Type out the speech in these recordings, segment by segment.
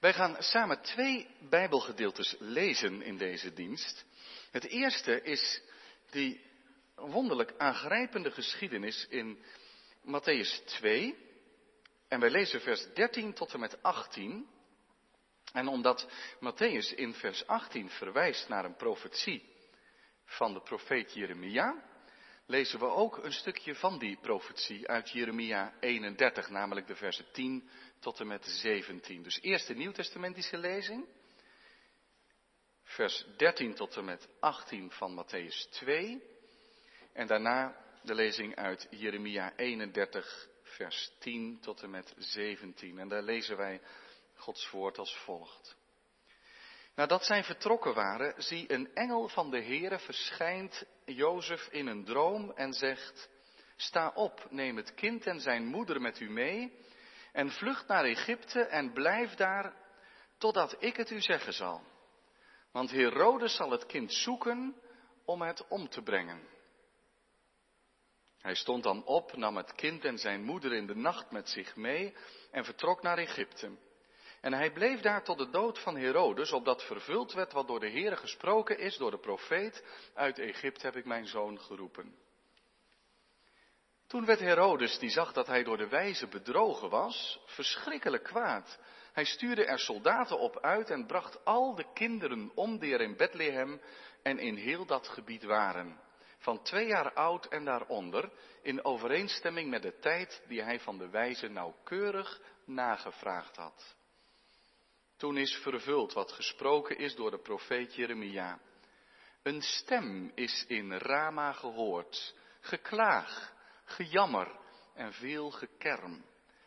Wij gaan samen twee Bijbelgedeeltes lezen in deze dienst. Het eerste is die wonderlijk aangrijpende geschiedenis in Matthäus 2. En wij lezen vers 13 tot en met 18. En omdat Matthäus in vers 18 verwijst naar een profetie van de profeet Jeremia, lezen we ook een stukje van die profetie uit Jeremia 31, namelijk de versen 10 tot en met 17. Dus eerst de Nieuwtestamentische lezing, vers 13 tot en met 18 van Matthäus 2, en daarna de lezing uit Jeremia 31, vers 10 tot en met 17. En daar lezen wij Gods woord als volgt. Nadat zij vertrokken waren, zie een engel van de Heere verschijnt Jozef in een droom en zegt, sta op, neem het kind en zijn moeder met u mee en vlucht naar Egypte en blijf daar totdat ik het u zeggen zal. Want Herodes zal het kind zoeken om het om te brengen. Hij stond dan op, nam het kind en zijn moeder in de nacht met zich mee en vertrok naar Egypte. En hij bleef daar tot de dood van Herodes, opdat vervuld werd wat door de Heere gesproken is door de profeet, uit Egypte heb ik mijn zoon geroepen. Toen werd Herodes, die zag dat hij door de wijze bedrogen was, verschrikkelijk kwaad. Hij stuurde er soldaten op uit en bracht al de kinderen om die er in Bethlehem en in heel dat gebied waren, van twee jaar oud en daaronder, in overeenstemming met de tijd die hij van de wijze nauwkeurig nagevraagd had. Toen is vervuld wat gesproken is door de profeet Jeremia. Een stem is in Rama gehoord, geklaag, gejammer en veel gekerm.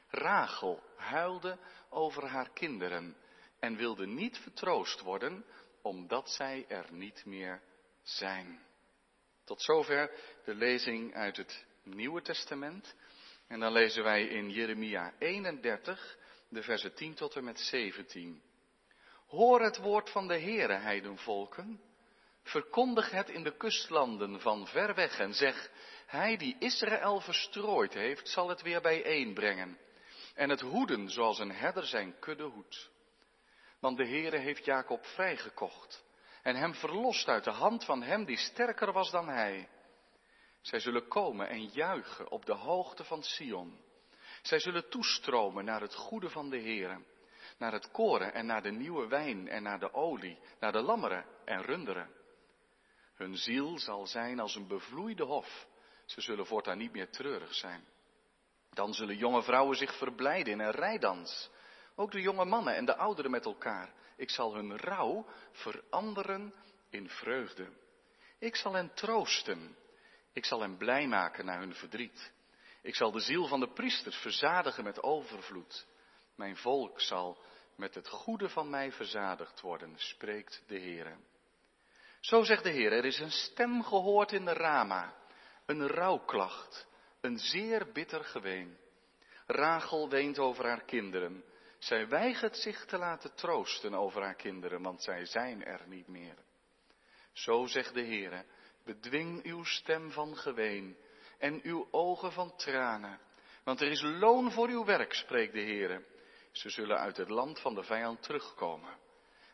Rachel huilde over haar kinderen en wilde niet vertroost worden, omdat zij er niet meer zijn. Tot zover de lezing uit het Nieuwe Testament. En dan lezen wij in Jeremia 31, de versen 10 tot en met 17. Hoor het woord van de Heere, heidenvolken. Verkondig het in de kustlanden van ver weg en zeg, hij die Israël verstrooid heeft, zal het weer bijeenbrengen. En het hoeden zoals een herder zijn kudde hoedt. Want de Heere heeft Jacob vrijgekocht en hem verlost uit de hand van hem die sterker was dan hij. Zij zullen komen en juichen op de hoogte van Sion. Zij zullen toestromen naar het goede van de Heere, naar het koren en naar de nieuwe wijn en naar de olie, naar de lammeren en runderen. Hun ziel zal zijn als een bevloeide hof. Ze zullen voortaan niet meer treurig zijn. Dan zullen jonge vrouwen zich verblijden in een rijdans. Ook de jonge mannen en de ouderen met elkaar. Ik zal hun rouw veranderen in vreugde. Ik zal hen troosten. Ik zal hen blij maken naar hun verdriet. Ik zal de ziel van de priesters verzadigen met overvloed. Mijn volk zal met het goede van mij verzadigd worden, spreekt de Heer. Zo zegt de Heer, er is een stem gehoord in de Rama, een rouwklacht, een zeer bitter geween. Rachel weent over haar kinderen. Zij weigert zich te laten troosten over haar kinderen, want zij zijn er niet meer. Zo zegt de Heer, bedwing uw stem van geween en uw ogen van tranen, want er is loon voor uw werk, spreekt de Heer. Ze zullen uit het land van de vijand terugkomen.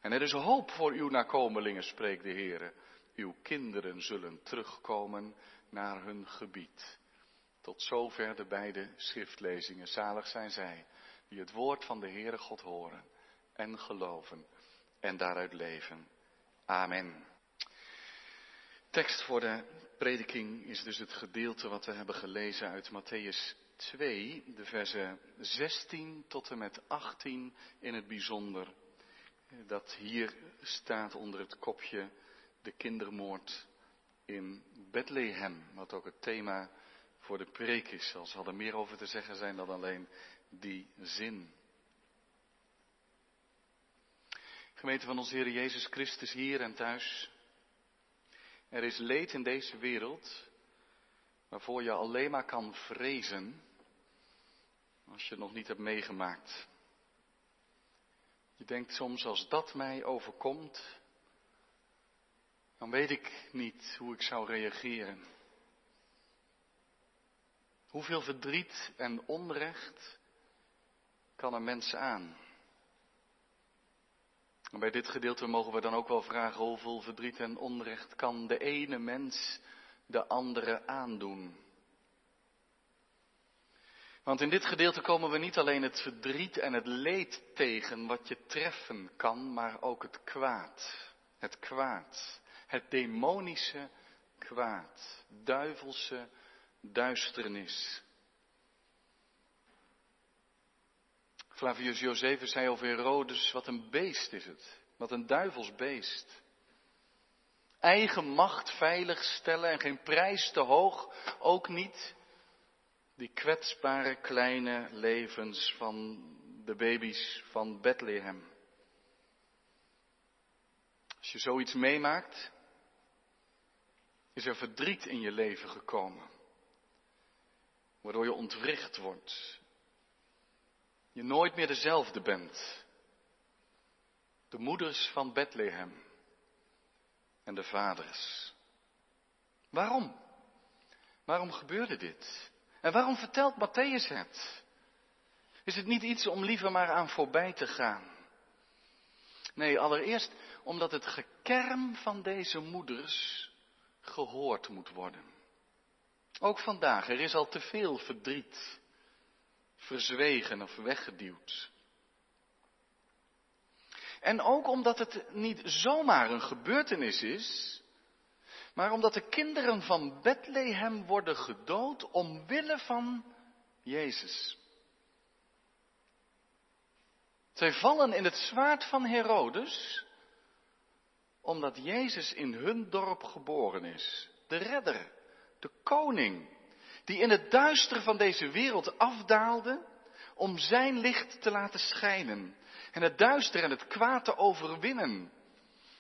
En er is hoop voor uw nakomelingen, spreekt de Heer. Uw kinderen zullen terugkomen naar hun gebied. Tot zover de beide schriftlezingen. Zalig zijn zij die het woord van de Heere God horen en geloven en daaruit leven. Amen. Tekst voor de prediking is dus het gedeelte wat we hebben gelezen uit Matthäus 2, de versen 16 tot en met 18 in het bijzonder. Dat hier staat onder het kopje de kindermoord in Bethlehem, wat ook het thema voor de preek is. Er zal er meer over te zeggen zijn dan alleen die zin. Gemeente van onze Heer Jezus Christus hier en thuis. Er is leed in deze wereld waarvoor je alleen maar kan vrezen als je het nog niet hebt meegemaakt. Je denkt soms als dat mij overkomt, dan weet ik niet hoe ik zou reageren. Hoeveel verdriet en onrecht kan een mens aan? bij dit gedeelte mogen we dan ook wel vragen hoeveel verdriet en onrecht kan de ene mens de andere aandoen. Want in dit gedeelte komen we niet alleen het verdriet en het leed tegen wat je treffen kan, maar ook het kwaad. Het kwaad. Het demonische kwaad. Duivelse duisternis. Flavius Josephus zei over Herodes, wat een beest is het. Wat een duivels beest. Eigen macht veilig stellen en geen prijs te hoog, ook niet die kwetsbare kleine levens van de baby's van Bethlehem. Als je zoiets meemaakt, is er verdriet in je leven gekomen, waardoor je ontwricht wordt, je nooit meer dezelfde bent. De moeders van Bethlehem en de vaders. Waarom? Waarom gebeurde dit? En waarom vertelt Matthäus het? Is het niet iets om liever maar aan voorbij te gaan? Nee, allereerst omdat het gekerm van deze moeders gehoord moet worden. Ook vandaag, er is al te veel verdriet, verzwegen of weggeduwd. En ook omdat het niet zomaar een gebeurtenis is, maar omdat de kinderen van Bethlehem worden gedood omwille van Jezus. Zij vallen in het zwaard van Herodes, omdat Jezus in hun dorp geboren is. De redder, de koning, die in het duister van deze wereld afdaalde om zijn licht te laten schijnen en het duister en het kwaad te overwinnen,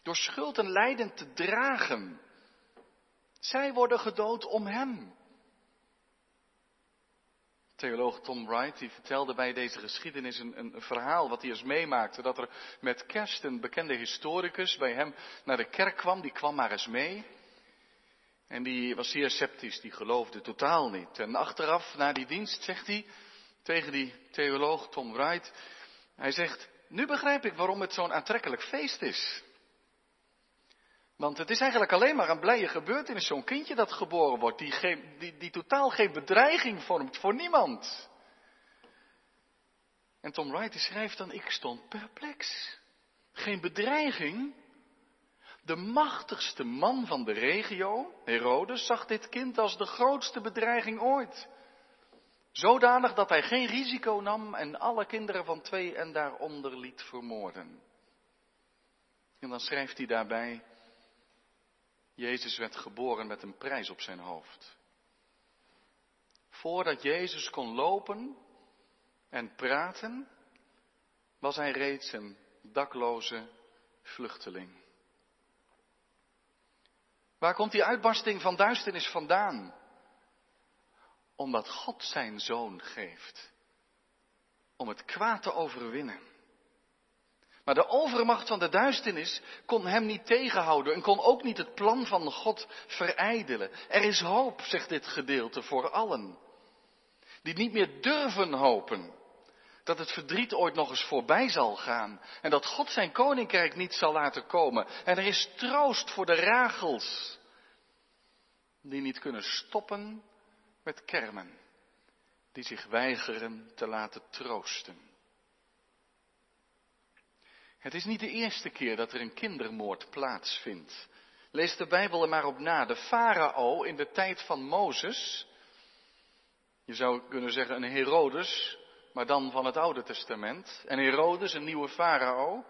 door schuld en lijden te dragen. Zij worden gedood om hem. Theoloog Tom Wright die vertelde bij deze geschiedenis een, een, verhaal wat hij eens meemaakte. Dat er met kerst een bekende historicus bij hem naar de kerk kwam. Die kwam maar eens mee. En die was zeer sceptisch, die geloofde totaal niet. En achteraf, na die dienst, zegt hij tegen die theoloog Tom Wright. Hij zegt, nu begrijp ik waarom het zo'n aantrekkelijk feest is. Want het is eigenlijk alleen maar een blije gebeurtenis, zo'n kindje dat geboren wordt, die, geen, die, die totaal geen bedreiging vormt voor niemand. En Tom Wright schrijft dan, ik stond perplex. Geen bedreiging. De machtigste man van de regio, Herodes, zag dit kind als de grootste bedreiging ooit. Zodanig dat hij geen risico nam en alle kinderen van twee en daaronder liet vermoorden. En dan schrijft hij daarbij, Jezus werd geboren met een prijs op zijn hoofd. Voordat Jezus kon lopen en praten, was hij reeds een dakloze vluchteling. Waar komt die uitbarsting van duisternis vandaan? Omdat God zijn zoon geeft. Om het kwaad te overwinnen. Maar de overmacht van de duisternis kon hem niet tegenhouden en kon ook niet het plan van God verijdelen. Er is hoop, zegt dit gedeelte, voor allen. Die niet meer durven hopen dat het verdriet ooit nog eens voorbij zal gaan en dat God zijn koninkrijk niet zal laten komen. En er is troost voor de ragels die niet kunnen stoppen met kermen, die zich weigeren te laten troosten. Het is niet de eerste keer dat er een kindermoord plaatsvindt. Lees de Bijbel er maar op na. De farao in de tijd van Mozes, je zou kunnen zeggen een Herodes, maar dan van het Oude Testament. En Herodes, een nieuwe farao,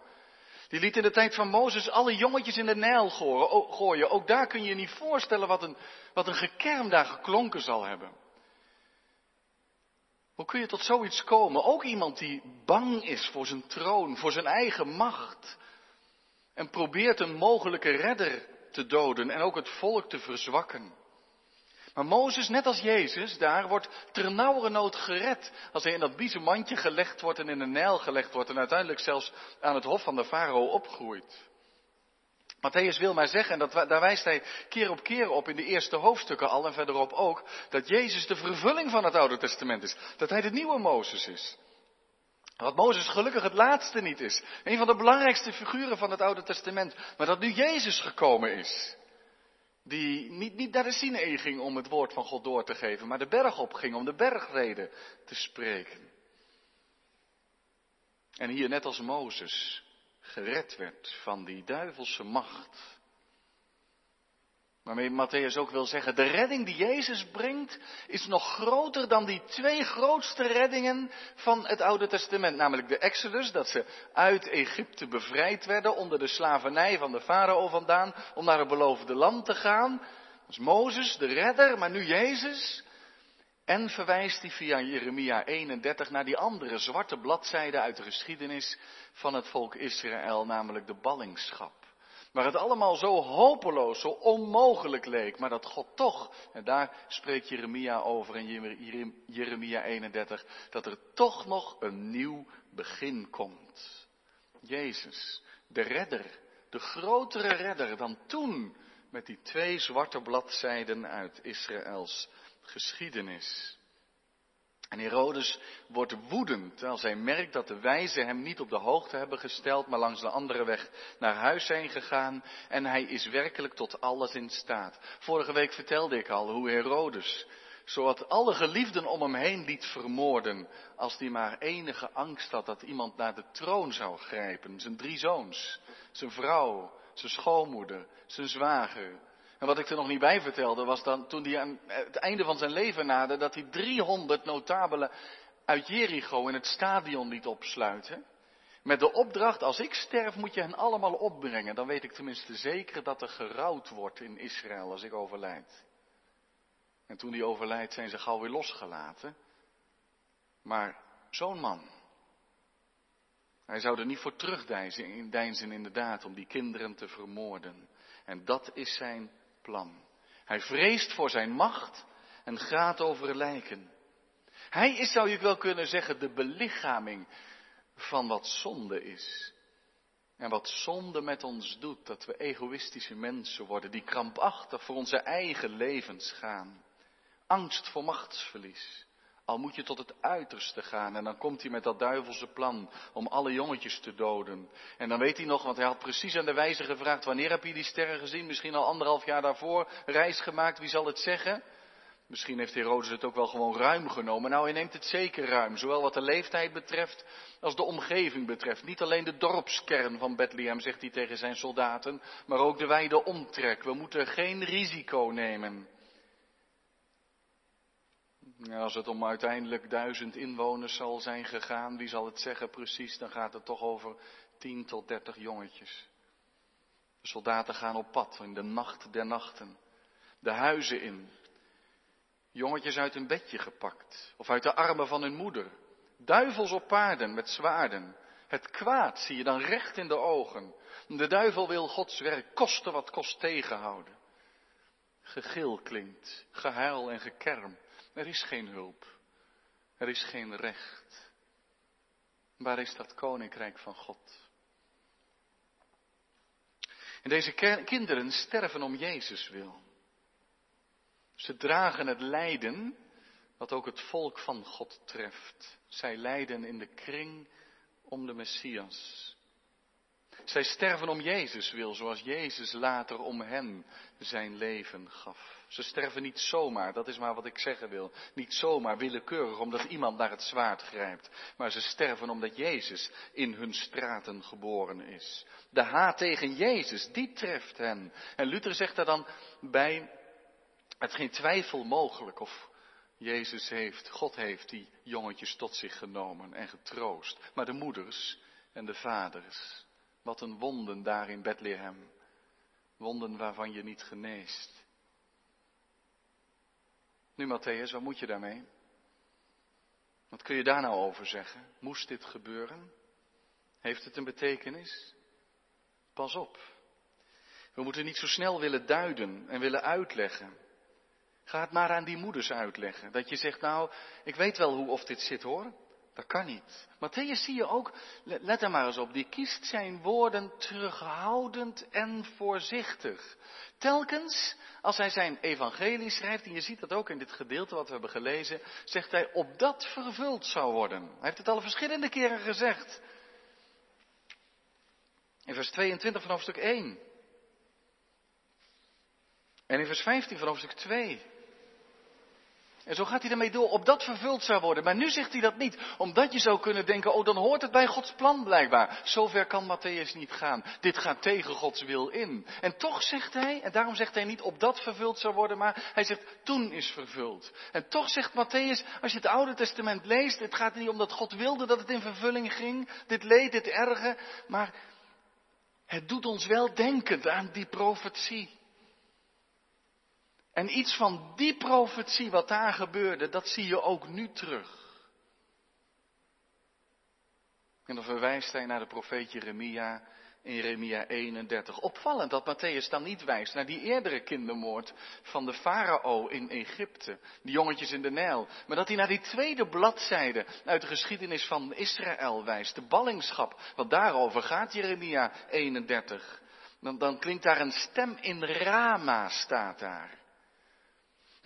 die liet in de tijd van Mozes alle jongetjes in de Nijl gooien. Ook daar kun je je niet voorstellen wat een, wat een gekerm daar geklonken zal hebben. Hoe kun je tot zoiets komen? Ook iemand die bang is voor zijn troon, voor zijn eigen macht. En probeert een mogelijke redder te doden en ook het volk te verzwakken. Maar Mozes, net als Jezus, daar wordt ternauwernood gered. Als hij in dat biezenmandje gelegd wordt en in de Nijl gelegd wordt en uiteindelijk zelfs aan het hof van de farao opgroeit. Matthäus wil maar zeggen, en dat, daar wijst hij keer op keer op in de eerste hoofdstukken al en verderop ook, dat Jezus de vervulling van het Oude Testament is. Dat hij de nieuwe Mozes is. Wat Mozes gelukkig het laatste niet is. Een van de belangrijkste figuren van het Oude Testament. Maar dat nu Jezus gekomen is. Die niet, niet naar de Sinee ging om het woord van God door te geven, maar de berg op ging om de bergreden te spreken. En hier net als Mozes gered werd van die duivelse macht. Waarmee Matthäus ook wil zeggen, de redding die Jezus brengt is nog groter dan die twee grootste reddingen van het Oude Testament. Namelijk de Exodus, dat ze uit Egypte bevrijd werden onder de slavernij van de farao vandaan om naar het beloofde land te gaan. Dat is Mozes, de redder, maar nu Jezus. En verwijst hij via Jeremia 31 naar die andere zwarte bladzijde uit de geschiedenis van het volk Israël, namelijk de ballingschap. Waar het allemaal zo hopeloos, zo onmogelijk leek, maar dat God toch, en daar spreekt Jeremia over in Jeremia 31, dat er toch nog een nieuw begin komt. Jezus, de redder, de grotere redder dan toen met die twee zwarte bladzijden uit Israëls geschiedenis. En Herodes wordt woedend als hij merkt dat de wijzen hem niet op de hoogte hebben gesteld, maar langs de andere weg naar huis zijn gegaan. En hij is werkelijk tot alles in staat. Vorige week vertelde ik al hoe Herodes zowat alle geliefden om hem heen liet vermoorden, als hij maar enige angst had dat iemand naar de troon zou grijpen. Zijn drie zoons, zijn vrouw, zijn schoonmoeder, zijn zwager. En wat ik er nog niet bij vertelde was dan toen hij aan het einde van zijn leven naderde dat hij 300 notabelen uit Jericho in het stadion liet opsluiten. Met de opdracht, als ik sterf moet je hen allemaal opbrengen. Dan weet ik tenminste zeker dat er gerouwd wordt in Israël als ik overlijd. En toen hij overlijdt zijn ze gauw weer losgelaten. Maar zo'n man. Hij zou er niet voor terugdeinzen inderdaad om die kinderen te vermoorden. En dat is zijn plan. Hij vreest voor zijn macht en gaat over lijken. Hij is, zou je wel kunnen zeggen, de belichaming van wat zonde is. En wat zonde met ons doet, dat we egoïstische mensen worden, die krampachtig voor onze eigen levens gaan. Angst voor machtsverlies. Al moet je tot het uiterste gaan en dan komt hij met dat duivelse plan om alle jongetjes te doden. En dan weet hij nog, want hij had precies aan de wijze gevraagd, wanneer heb je die sterren gezien? Misschien al anderhalf jaar daarvoor, reis gemaakt, wie zal het zeggen? Misschien heeft Herodes het ook wel gewoon ruim genomen. Nou, hij neemt het zeker ruim, zowel wat de leeftijd betreft als de omgeving betreft. Niet alleen de dorpskern van Bethlehem, zegt hij tegen zijn soldaten, maar ook de wijde omtrek. We moeten geen risico nemen. Als het om uiteindelijk duizend inwoners zal zijn gegaan, wie zal het zeggen precies, dan gaat het toch over tien tot dertig jongetjes. Soldaten gaan op pad in de nacht der nachten, de huizen in. Jongetjes uit een bedje gepakt of uit de armen van hun moeder. Duivels op paarden met zwaarden. Het kwaad zie je dan recht in de ogen. De duivel wil Gods werk kosten wat kost tegenhouden. Gegil klinkt, gehuil en gekerm. Er is geen hulp. Er is geen recht. Waar is dat koninkrijk van God? En deze kinderen sterven om Jezus wil. Ze dragen het lijden wat ook het volk van God treft. Zij lijden in de kring om de Messias. Zij sterven om Jezus wil, zoals Jezus later om hen zijn leven gaf. Ze sterven niet zomaar, dat is maar wat ik zeggen wil. Niet zomaar willekeurig omdat iemand naar het zwaard grijpt. Maar ze sterven omdat Jezus in hun straten geboren is. De haat tegen Jezus, die treft hen. En Luther zegt daar dan bij, het geen twijfel mogelijk of Jezus heeft, God heeft die jongetjes tot zich genomen en getroost. Maar de moeders en de vaders, wat een wonden daar in Bethlehem. Wonden waarvan je niet geneest. Nu Matthäus, wat moet je daarmee? Wat kun je daar nou over zeggen? Moest dit gebeuren? Heeft het een betekenis? Pas op. We moeten niet zo snel willen duiden en willen uitleggen. Ga het maar aan die moeders uitleggen. Dat je zegt, nou, ik weet wel hoe of dit zit hoor. Dat kan niet. Matthäus zie je ook, let er maar eens op, die kiest zijn woorden terughoudend en voorzichtig. Telkens, als hij zijn evangelie schrijft, en je ziet dat ook in dit gedeelte wat we hebben gelezen, zegt hij op dat vervuld zou worden. Hij heeft het al verschillende keren gezegd. In vers 22 van hoofdstuk 1. En in vers 15 van hoofdstuk 2. En zo gaat hij ermee door, op dat vervuld zou worden. Maar nu zegt hij dat niet, omdat je zou kunnen denken, oh dan hoort het bij Gods plan blijkbaar. Zover kan Matthäus niet gaan. Dit gaat tegen Gods wil in. En toch zegt hij, en daarom zegt hij niet op dat vervuld zou worden, maar hij zegt toen is vervuld. En toch zegt Matthäus, als je het Oude Testament leest, het gaat niet om dat God wilde dat het in vervulling ging, dit leed, dit erge, maar het doet ons wel denken aan die profetie. En iets van die profetie wat daar gebeurde, dat zie je ook nu terug. En dan verwijst hij naar de profeet Jeremia in Jeremia 31. Opvallend dat Matthäus dan niet wijst naar die eerdere kindermoord van de farao in Egypte, die jongetjes in de Nijl, maar dat hij naar die tweede bladzijde uit de geschiedenis van Israël wijst, de ballingschap, wat daarover gaat Jeremia 31. Dan, dan klinkt daar een stem in Rama, staat daar.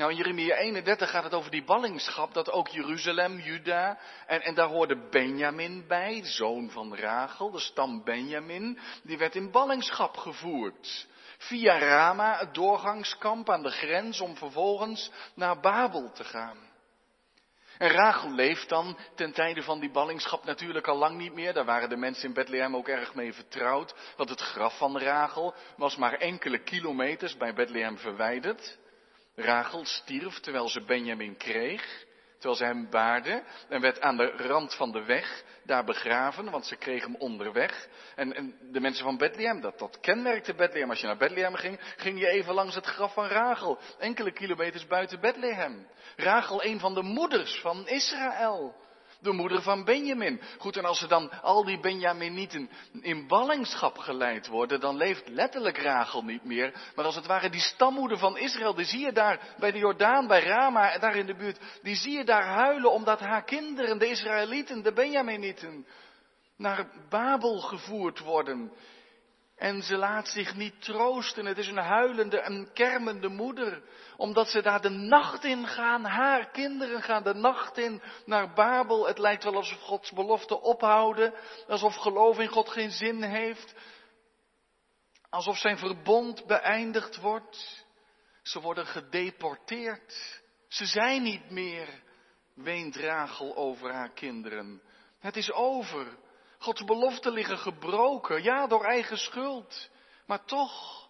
Nou, in Jeremia 31 gaat het over die ballingschap, dat ook Jeruzalem, Juda, en, en daar hoorde Benjamin bij, zoon van Rachel, de stam Benjamin, die werd in ballingschap gevoerd. Via Rama, het doorgangskamp aan de grens, om vervolgens naar Babel te gaan. En Rachel leeft dan ten tijde van die ballingschap natuurlijk al lang niet meer. Daar waren de mensen in Bethlehem ook erg mee vertrouwd. Want het graf van Rachel was maar enkele kilometers bij Bethlehem verwijderd. Rachel stierf terwijl ze Benjamin kreeg, terwijl ze hem baarde en werd aan de rand van de weg daar begraven, want ze kreeg hem onderweg. En, de mensen van Bethlehem, dat, dat kenmerkte Bethlehem. Als je naar Bethlehem ging, ging je even langs het graf van Rachel, enkele kilometers buiten Bethlehem. Rachel, een van de moeders van Israël de moeder van Benjamin. Goed, en als ze dan al die Benjaminieten in ballingschap geleid worden, dan leeft letterlijk Rachel niet meer. Maar als het ware die stammoeder van Israël, die zie je daar bij de Jordaan, bij Rama, daar in de buurt, die zie je daar huilen omdat haar kinderen, de Israëlieten, de Benjaminieten, naar Babel gevoerd worden. En ze laat zich niet troosten. Het is een huilende en kermende moeder. Omdat ze daar de nacht in gaan. Haar kinderen gaan de nacht in naar Babel. Het lijkt wel alsof Gods belofte ophouden. Alsof geloof in God geen zin heeft. Alsof zijn verbond beëindigd wordt. Ze worden gedeporteerd. Ze zijn niet meer. Weent Rachel over haar kinderen. Het is over. Gods beloften liggen gebroken, ja, door eigen schuld. Maar toch,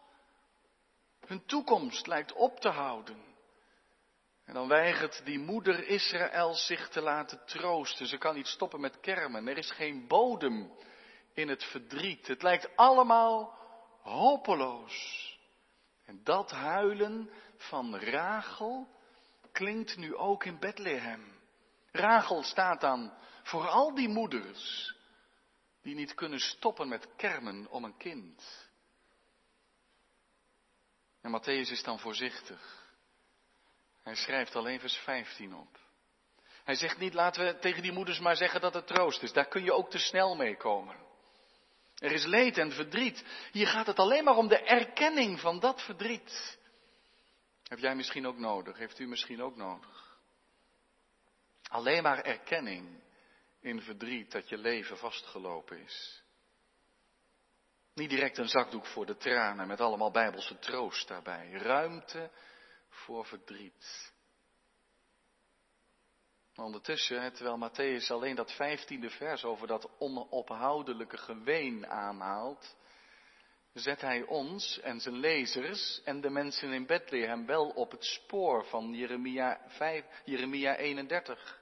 hun toekomst lijkt op te houden. En dan weigert die moeder Israël zich te laten troosten. Ze kan niet stoppen met kermen. Er is geen bodem in het verdriet. Het lijkt allemaal hopeloos. En dat huilen van Rachel klinkt nu ook in Bethlehem. Rachel staat dan voor al die moeders die niet kunnen stoppen met kermen om een kind. En Matthäus is dan voorzichtig. Hij schrijft alleen vers 15 op. Hij zegt niet, laten we tegen die moeders maar zeggen dat het troost is. Daar kun je ook te snel mee komen. Er is leed en verdriet. Hier gaat het alleen maar om de erkenning van dat verdriet. Heb jij misschien ook nodig? Heeft u misschien ook nodig? Alleen maar erkenning in verdriet dat je leven vastgelopen is. Niet direct een zakdoek voor de tranen met allemaal bijbelse troost daarbij. Ruimte voor verdriet. ondertussen, terwijl Matthäus alleen dat vijftiende vers over dat onophoudelijke geween aanhaalt, zet hij ons en zijn lezers en de mensen in Bethlehem wel op het spoor van Jeremia, 5, Jeremia 31.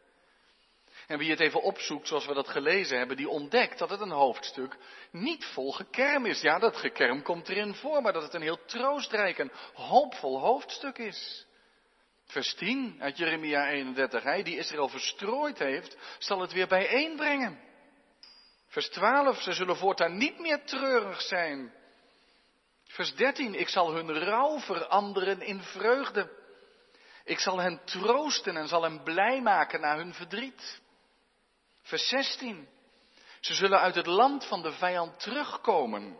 En wie het even opzoekt, zoals we dat gelezen hebben, die ontdekt dat het een hoofdstuk niet vol gekerm is. Ja, dat gekerm komt erin voor, maar dat het een heel troostrijk en hoopvol hoofdstuk is. Vers 10 uit Jeremia 31. Hij die Israël verstrooid heeft, zal het weer bijeenbrengen. Vers 12. Ze zullen voortaan niet meer treurig zijn. Vers 13. Ik zal hun rouw veranderen in vreugde. Ik zal hen troosten en zal hen blij maken na hun verdriet. Vers 16. Ze zullen uit het land van de vijand terugkomen.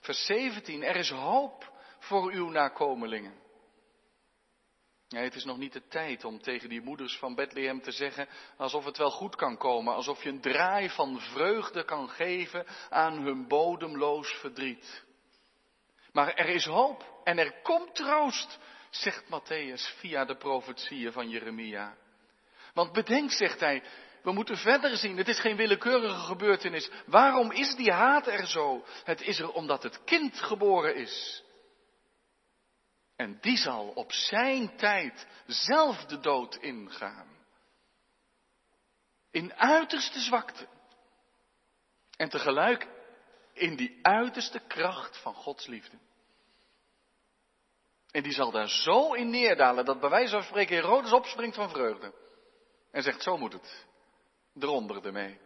Vers 17. Er is hoop voor uw nakomelingen. Het is nog niet de tijd om tegen die moeders van Bethlehem te zeggen alsof het wel goed kan komen, alsof je een draai van vreugde kan geven aan hun bodemloos verdriet. Maar er is hoop en er komt troost, zegt Matthäus via de profetieën van Jeremia. Want bedenk, zegt hij, we moeten verder zien. Het is geen willekeurige gebeurtenis. Waarom is die haat er zo? Het is er omdat het kind geboren is. En die zal op zijn tijd zelf de dood ingaan. In uiterste zwakte. En tegelijk in die uiterste kracht van Gods liefde. En die zal daar zo in neerdalen dat bij wijze van spreken Herodes opspringt van vreugde. En zegt, zo moet het. Eronder ermee.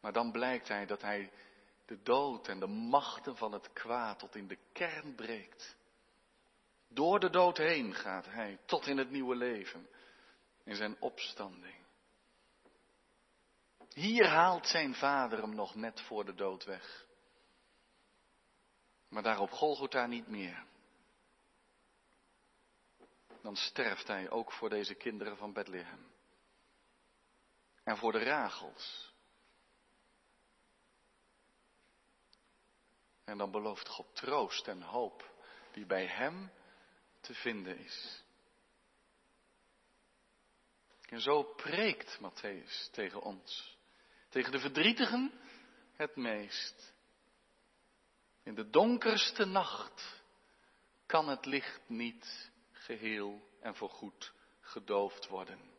Maar dan blijkt hij dat hij de dood en de machten van het kwaad tot in de kern breekt. Door de dood heen gaat hij tot in het nieuwe leven, in zijn opstanding. Hier haalt zijn vader hem nog net voor de dood weg. Maar daar op Golgotha niet meer. Dan sterft hij ook voor deze kinderen van Bethlehem. En voor de ragels. En dan belooft God troost en hoop die bij hem te vinden is. En zo preekt Matthäus tegen ons. Tegen de verdrietigen het meest. In de donkerste nacht kan het licht niet geheel en voorgoed gedoofd worden.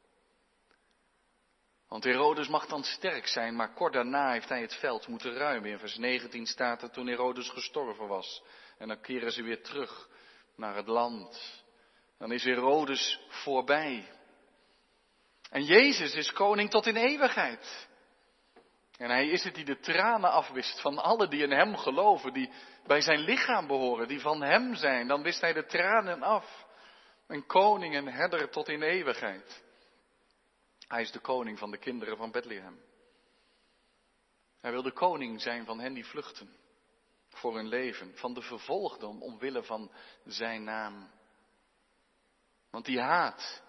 Want Herodes mag dan sterk zijn, maar kort daarna heeft hij het veld moeten ruimen. In vers 19 staat er toen Herodes gestorven was. En dan keren ze weer terug naar het land. Dan is Herodes voorbij. En Jezus is koning tot in eeuwigheid. En hij is het die de tranen afwist van alle die in hem geloven, die bij zijn lichaam behoren, die van hem zijn. Dan wist hij de tranen af. Een koning en herder tot in eeuwigheid. Hij is de koning van de kinderen van Bethlehem. Hij wil de koning zijn van hen die vluchten voor hun leven, van de vervolgden omwille van zijn naam. Want die haat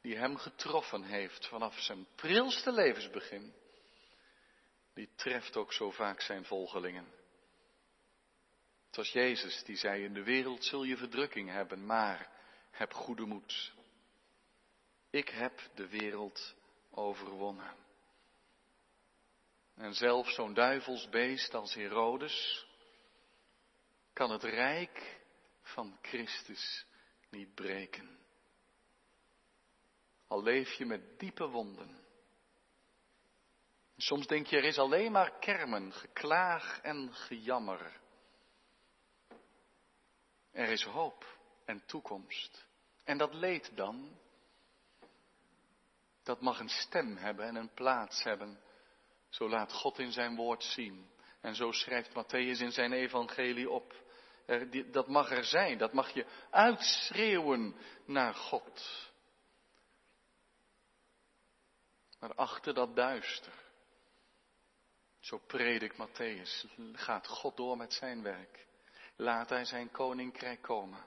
die hem getroffen heeft vanaf zijn prilste levensbegin, die treft ook zo vaak zijn volgelingen. Het was Jezus die zei, in de wereld zul je verdrukking hebben, maar heb goede moed. Ik heb de wereld overwonnen. En zelfs zo'n duivelsbeest als Herodes kan het rijk van Christus niet breken. Al leef je met diepe wonden. Soms denk je er is alleen maar kermen, geklaag en gejammer. Er is hoop en toekomst. En dat leed dan, dat mag een stem hebben en een plaats hebben. Zo laat God in zijn woord zien. En zo schrijft Matthäus in zijn evangelie op. Dat mag er zijn, dat mag je uitschreeuwen naar God. Maar achter dat duister, zo predikt Matthäus, gaat God door met zijn werk. Laat hij zijn koninkrijk komen.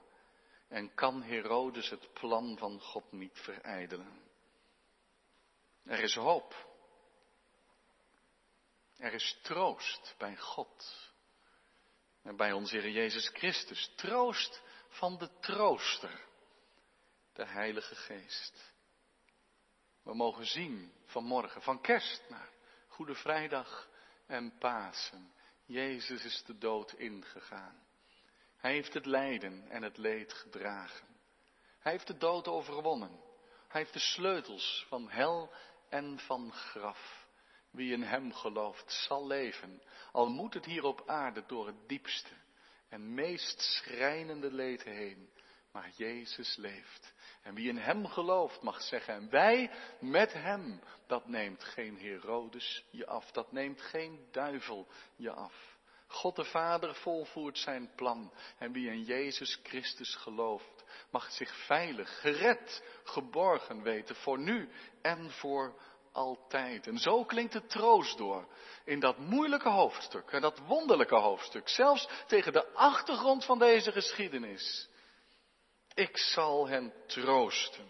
En kan Herodes het plan van God niet verijdelen. Er is hoop. Er is troost bij God. En bij onze Heer Jezus Christus. Troost van de trooster. De Heilige Geest. We mogen zien vanmorgen, van kerst naar Goede Vrijdag en Pasen. Jezus is de dood ingegaan. Hij heeft het lijden en het leed gedragen. Hij heeft de dood overwonnen. Hij heeft de sleutels van hel en van graf. Wie in hem gelooft zal leven, al moet het hier op aarde door het diepste en meest schrijnende leed heen. Maar Jezus leeft. En wie in hem gelooft mag zeggen, en wij met hem, dat neemt geen Herodes je af, dat neemt geen duivel je af. God de Vader volvoert zijn plan. En wie in Jezus Christus gelooft, mag zich veilig, gered, geborgen weten voor nu en voor altijd. En zo klinkt de troost door in dat moeilijke hoofdstuk en dat wonderlijke hoofdstuk, zelfs tegen de achtergrond van deze geschiedenis. Ik zal hen troosten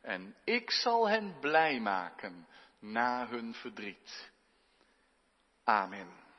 en ik zal hen blij maken na hun verdriet. Amen.